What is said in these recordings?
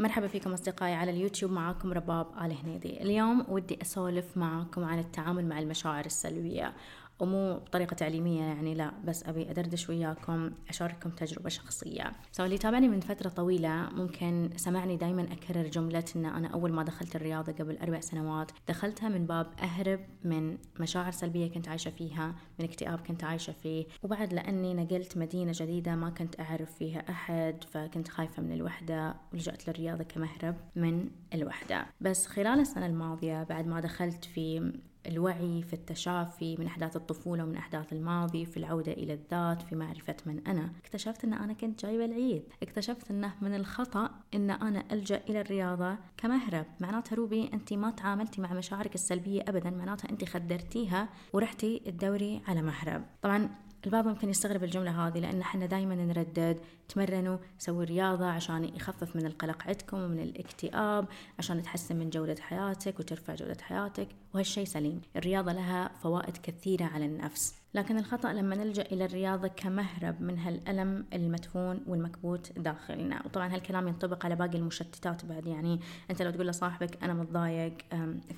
مرحبا فيكم أصدقائي على اليوتيوب معاكم رباب آل هنيدي. اليوم ودي أسولف معاكم عن التعامل مع المشاعر السلبية. ومو بطريقة تعليمية يعني لا بس أبي أدردش وياكم أشارككم تجربة شخصية. سو اللي تابعني من فترة طويلة ممكن سمعني دايما أكرر جملة أن أنا أول ما دخلت الرياضة قبل أربع سنوات دخلتها من باب أهرب من مشاعر سلبية كنت عايشة فيها من اكتئاب كنت عايشة فيه. وبعد لأني نقلت مدينة جديدة ما كنت أعرف فيها أحد فكنت خايفة من الوحدة ولجأت للرياضة كمهرب من الوحدة. بس خلال السنة الماضية بعد ما دخلت في الوعي في التشافي من أحداث الطفولة ومن أحداث الماضي في العودة إلى الذات في معرفة من أنا. اكتشفت أن أنا كنت جايبة العيد. اكتشفت أنه من الخطأ أن أنا ألجأ إلى الرياضة كمهرب. معناتها روبي أنت ما تعاملتي مع مشاعرك السلبية أبدا. معناتها أنت خدرتيها ورحتي تدوري على مهرب. طبعا البعض ممكن يستغرب الجملة هذه لأن إحنا دائما نردد تمرنوا سووا رياضة عشان يخفف من القلق عندكم ومن الاكتئاب عشان تحسن من جودة حياتك وترفع جودة حياتك وهالشيء سليم. الرياضة لها فوائد كثيرة على النفس. لكن الخطأ لما نلجأ إلى الرياضة كمهرب من هالألم المدفون والمكبوت داخلنا. وطبعا هالكلام ينطبق على باقي المشتتات بعد. يعني أنت لو تقول لصاحبك أنا متضايق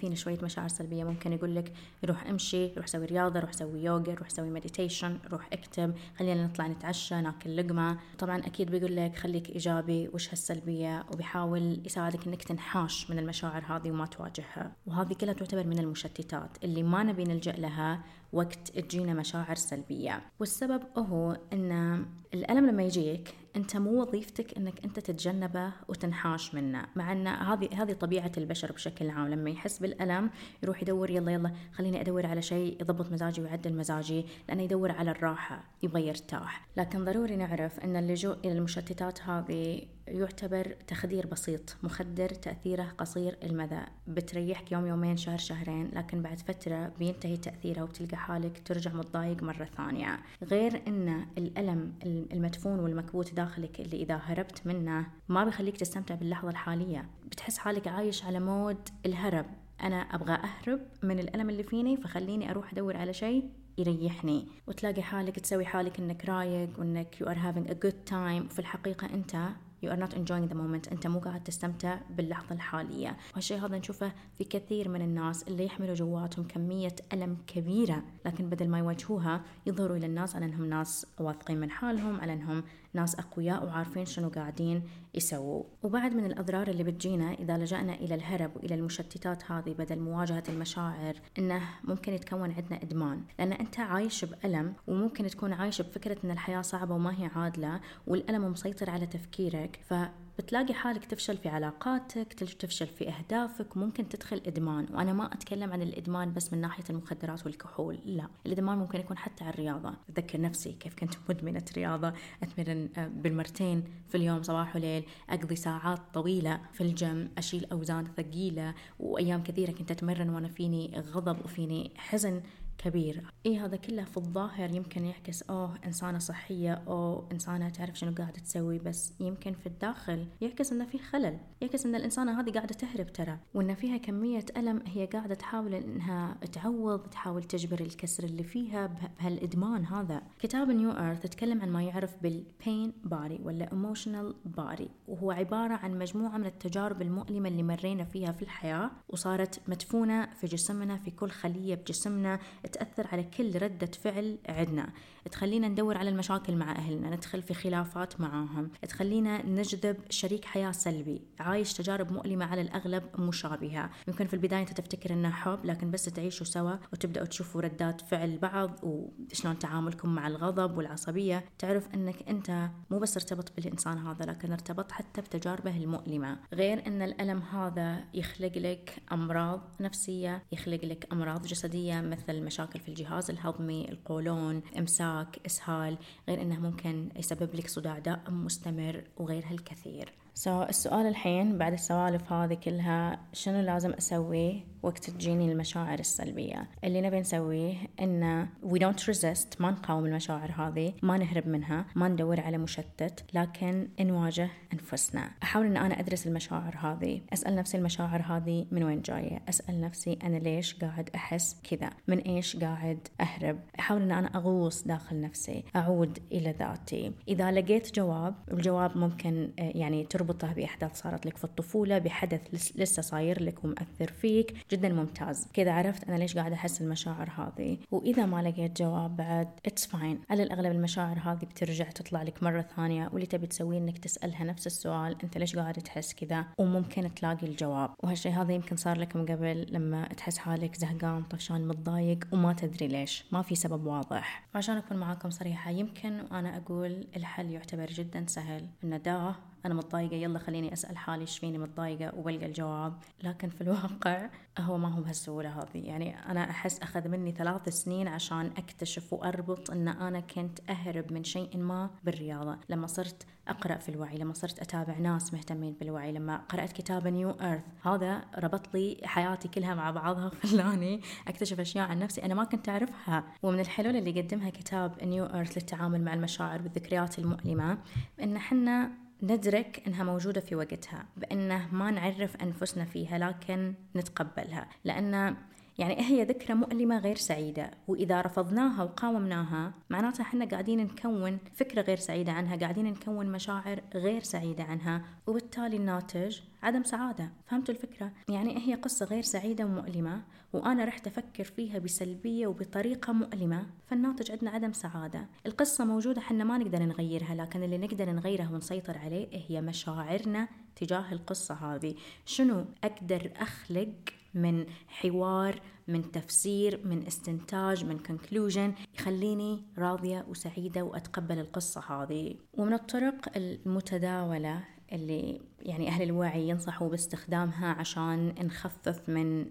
فيني شوية مشاعر سلبية ممكن يقول لك روح امشي روح سوي رياضة روح سوي يوغا روح سوي meditation روح اكتب خلينا نطلع نتعشى ناكل لقمة. طبعا أكيد بيقول لك خليك إيجابي وش هالسلبية وبيحاول يساعدك إنك تنحاش من المشاعر هذه وما تواجهها. وهذه كلها تعتبر من المشتتات. اللي ما نبي نلجأ لها وقت تجينا مشاعر سلبية. والسبب هو أن الألم لما يجيك أنت مو وظيفتك إنك أنت تتجنبه وتنحاش منه. مع إن هذه هذه طبيعة البشر بشكل عام. لما يحس بالألم يروح يدور يلا يلا خليني أدور على شيء يضبط مزاجي ويعدل مزاجي لأنه يدور على الراحة يبغى يرتاح. لكن ضروري نعرف إن اللجوء إلى المشتتات هذه يعتبر تخدير بسيط مخدر تأثيره قصير المدى بتريحك يوم يومين شهر شهرين لكن بعد فترة بينتهي تأثيره وبتلقى حالك ترجع متضايق مرة ثانية. غير أن الألم المدفون والمكبوت داخلك اللي إذا هربت منه ما بيخليك تستمتع باللحظة الحالية. بتحس حالك عايش على مود الهرب. أنا أبغى أهرب من الألم اللي فيني فخليني أروح أدور على شيء يريحني. وتلاقي حالك تسوي حالك إنك رايق وإنك you are having a good time. وفي الحقيقة أنت you are not enjoying the moment. أنت مو قاعد تستمتع باللحظة الحالية. وهالشيء هذا نشوفه في كثير من الناس اللي يحملوا جواتهم كمية ألم كبيرة. لكن بدل ما يواجهوها يظهروا إلى الناس على أنهم ناس واثقين من حالهم على أنهم ناس أقوياء وعارفين شنو قاعدين يسووا. وبعد من الأضرار اللي بتجينا إذا لجأنا إلى الهرب وإلى المشتتات هذه بدل مواجهة المشاعر إنه ممكن يتكون عندنا إدمان. لأن أنت عايش بألم وممكن تكون عايش بفكرة أن الحياة صعبة وما هي عادلة والألم مسيطر على تفكيرك ف بتلاقي حالك تفشل في علاقاتك تفشل في أهدافك ممكن تدخل إدمان. وأنا ما أتكلم عن الإدمان بس من ناحية المخدرات والكحول لا. الإدمان ممكن يكون حتى على الرياضة أتذكر نفسي كيف كنت مدمنة رياضة أتمرن آه، بالمرتين في اليوم صباح وليل أقضي ساعات طويلة في الجيم أشيل أوزان ثقيلة وأيام كثيرة كنت أتمرن وأنا فيني غضب وفيني حزن. كبير. اي هذا كله في الظاهر يمكن يعكس أوه إنسانة صحية أو إنسانة تعرف شنو قاعدة تسوي بس يمكن في الداخل يعكس إنه في خلل. يعكس إن الإنسانة هذه قاعدة تهرب ترى وإن فيها كمية ألم هي قاعدة تحاول إنها تعوض تحاول تجبر الكسر اللي فيها بهالإدمان هذا. كتاب New Earth تتكلم عن ما يعرف بال pain body ولا emotional body وهو عبارة عن مجموعة من التجارب المؤلمة اللي مرينا فيها في الحياة وصارت مدفونة في جسمنا في كل خلية بجسمنا تأثر على كل ردة فعل عندنا. تخلينا ندور على المشاكل مع أهلنا ندخل في خلافات معاهم. تخلينا نجذب شريك حياة سلبي. عايش تجارب مؤلمة على الأغلب مشابهة. يمكن في البداية أنت تفتكر أنها حب لكن بس تعيشوا سوا وتبدأوا تشوفوا ردات فعل بعض وشلون تعاملكم مع الغضب والعصبية. تعرف أنك أنت مو بس ارتبط بالإنسان هذا لكن ارتبط حتى بتجاربه المؤلمة. غير أن الألم هذا يخلق لك أمراض نفسية يخلق لك أمراض جسدية مثل مشاكل في الجهاز الهضمي القولون إمساك إسهال غير أنه ممكن يسبب لك صداع دائم مستمر وغيرها الكثير. سو so, السؤال الحين بعد السوالف هذه كلها شنو لازم أسوي وقت تجيني المشاعر السلبية؟ اللي نبي نسويه إن we don't resist ما نقاوم المشاعر هذه ما نهرب منها ما ندور على مشتت لكن نواجه أنفسنا. أحاول إن أنا أدرس المشاعر هذه. أسأل نفسي المشاعر هذه من وين جاية؟ أسأل نفسي أنا ليش قاعد أحس كذا؟ من إيش قاعد أهرب؟ أحاول إن أنا أغوص داخل نفسي أعود إلى ذاتي. إذا لقيت جواب الجواب ممكن آه، يعني تربطه بأحداث صارت لك في الطفولة بحدث لسه صاير لك ومأثر فيك. جدا ممتاز. كذا عرفت أنا ليش قاعدة أحس المشاعر هذه. وإذا ما لقيت جواب بعد it's fine على الأغلب المشاعر هذه بترجع تطلع لك مرة ثانية. واللي تبي تسويه إنك تسألها نفس السؤال أنت ليش قاعد تحس كذا؟ وممكن تلاقي الجواب. وهالشيء هذا يمكن صار لك من قبل لما تحس حالك زهقان طفشان متضايق وما تدري ليش. ما في سبب واضح. عشان أكون معاكم صريحة يمكن وأنا أقول الحل يعتبر جدا سهل. إنه داه أنا متضايقة. يلا خليني أسأل حالي إيش فيني متضايقة وبلقى الجواب. لكن في الواقع هو ما هو بهالسهولة هذه. يعني أنا أحس أخذ مني ثلاث سنين عشان أكتشف وأربط أن أنا كنت أهرب من شيء ما بالرياضة. لما صرت أقرأ في الوعي لما صرت أتابع ناس مهتمين بالوعي لما قرأت كتاب نيو أيرث هذا ربط لي حياتي كلها مع بعضها خلاني أكتشف أشياء عن نفسي أنا ما كنت أعرفها. ومن الحلول اللي قدمها كتاب نيو أيرث للتعامل مع المشاعر والذكريات المؤلمة إن حنا ندرك إنها موجودة في وقتها بأنه ما نعرف أنفسنا فيها لكن نتقبلها لأن يعني هي ذكرى مؤلمة غير سعيدة وإذا رفضناها وقاومناها معناتها إحنا قاعدين نكون فكرة غير سعيدة عنها قاعدين نكون مشاعر غير سعيدة عنها وبالتالي الناتج عدم سعادة. فهمتوا الفكرة؟ يعني هي قصة غير سعيدة ومؤلمة وأنا رحت أفكر فيها بسلبية وبطريقة مؤلمة فالناتج عندنا عدم سعادة. القصة موجودة حنا ما نقدر نغيرها لكن اللي نقدر نغيره ونسيطر عليه هي مشاعرنا تجاه القصة هذه. شنو أقدر أخلق من حوار من تفسير من استنتاج من كونكلوجن يخليني راضية وسعيدة وأتقبل القصة هذه. ومن الطرق المتداولة اللي يعني أهل الوعي ينصحوا باستخدامها عشان نخفف من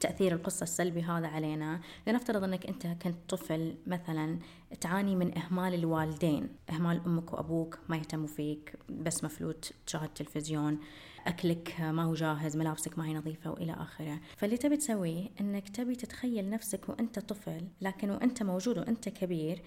تأثير القصة السلبي هذا علينا. لنفترض أنك أنت كنت طفل مثلا تعاني من إهمال الوالدين. إهمال أمك وأبوك ما يهتموا فيك بس مفلوت تشاهد تلفزيون. أكلك ما هو جاهز ملابسك ما هي نظيفة وإلى آخره. فاللي تبي تسويه أنك تبي تتخيل نفسك وأنت طفل لكن وأنت موجود وأنت كبير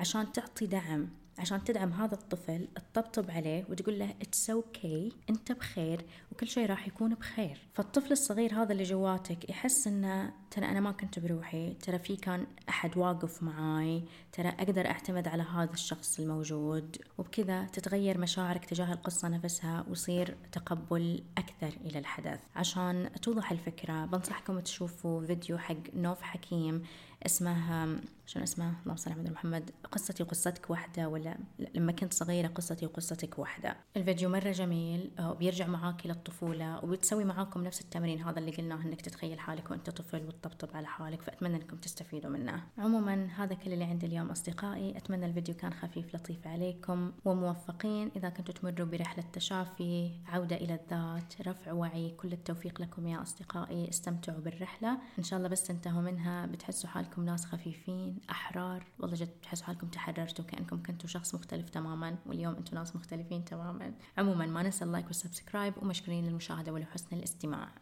عشان تعطي دعم. عشان تدعم هذا الطفل تطبطب عليه وتقول له it's okay. أنت بخير وكل شيء راح يكون بخير فالطفل الصغير هذا اللي جواتك يحس إنه ترى أنا ما كنت بروحي ترى في كان أحد واقف معاي ترى أقدر أعتمد على هذا الشخص الموجود وبكذا تتغير مشاعرك تجاه القصة نفسها ويصير تقبل أكثر إلى الحدث عشان توضح الفكرة بنصحكم تشوفوا فيديو حق نوف حكيم اسمه شنو اسمه اللهم صل على محمد قصتي وقصتك واحدة ولا لما كنت صغيرة قصتي وقصتك واحدة. الفيديو مرة جميل وبيرجع معاك للطفولة وبتسوي معاكم نفس التمرين هذا اللي قلناه إنك تتخيل حالك وأنت طفل وتطبطب على حالك فأتمنى إنكم تستفيدوا منه. عموما هذا كل اللي عندي اليوم أصدقائي. أتمنى الفيديو كان خفيف لطيف عليكم وموفقين. إذا كنتوا تمروا برحلة تشافي عودة إلى الذات رفع وعي كل التوفيق لكم يا أصدقائي. استمتعوا بالرحلة. إن شاء الله بس تنتهوا منها بتحسوا حالكم ناس خفيفين أحرار. والله جد تحسوا حالكم تحررتوا كأنكم كنتوا شخص مختلف تماما واليوم أنتم ناس مختلفين تماما. عموما ما ننسى ال like وال subscribe ومشكورين للمشاهدة ولحسن الاستماع.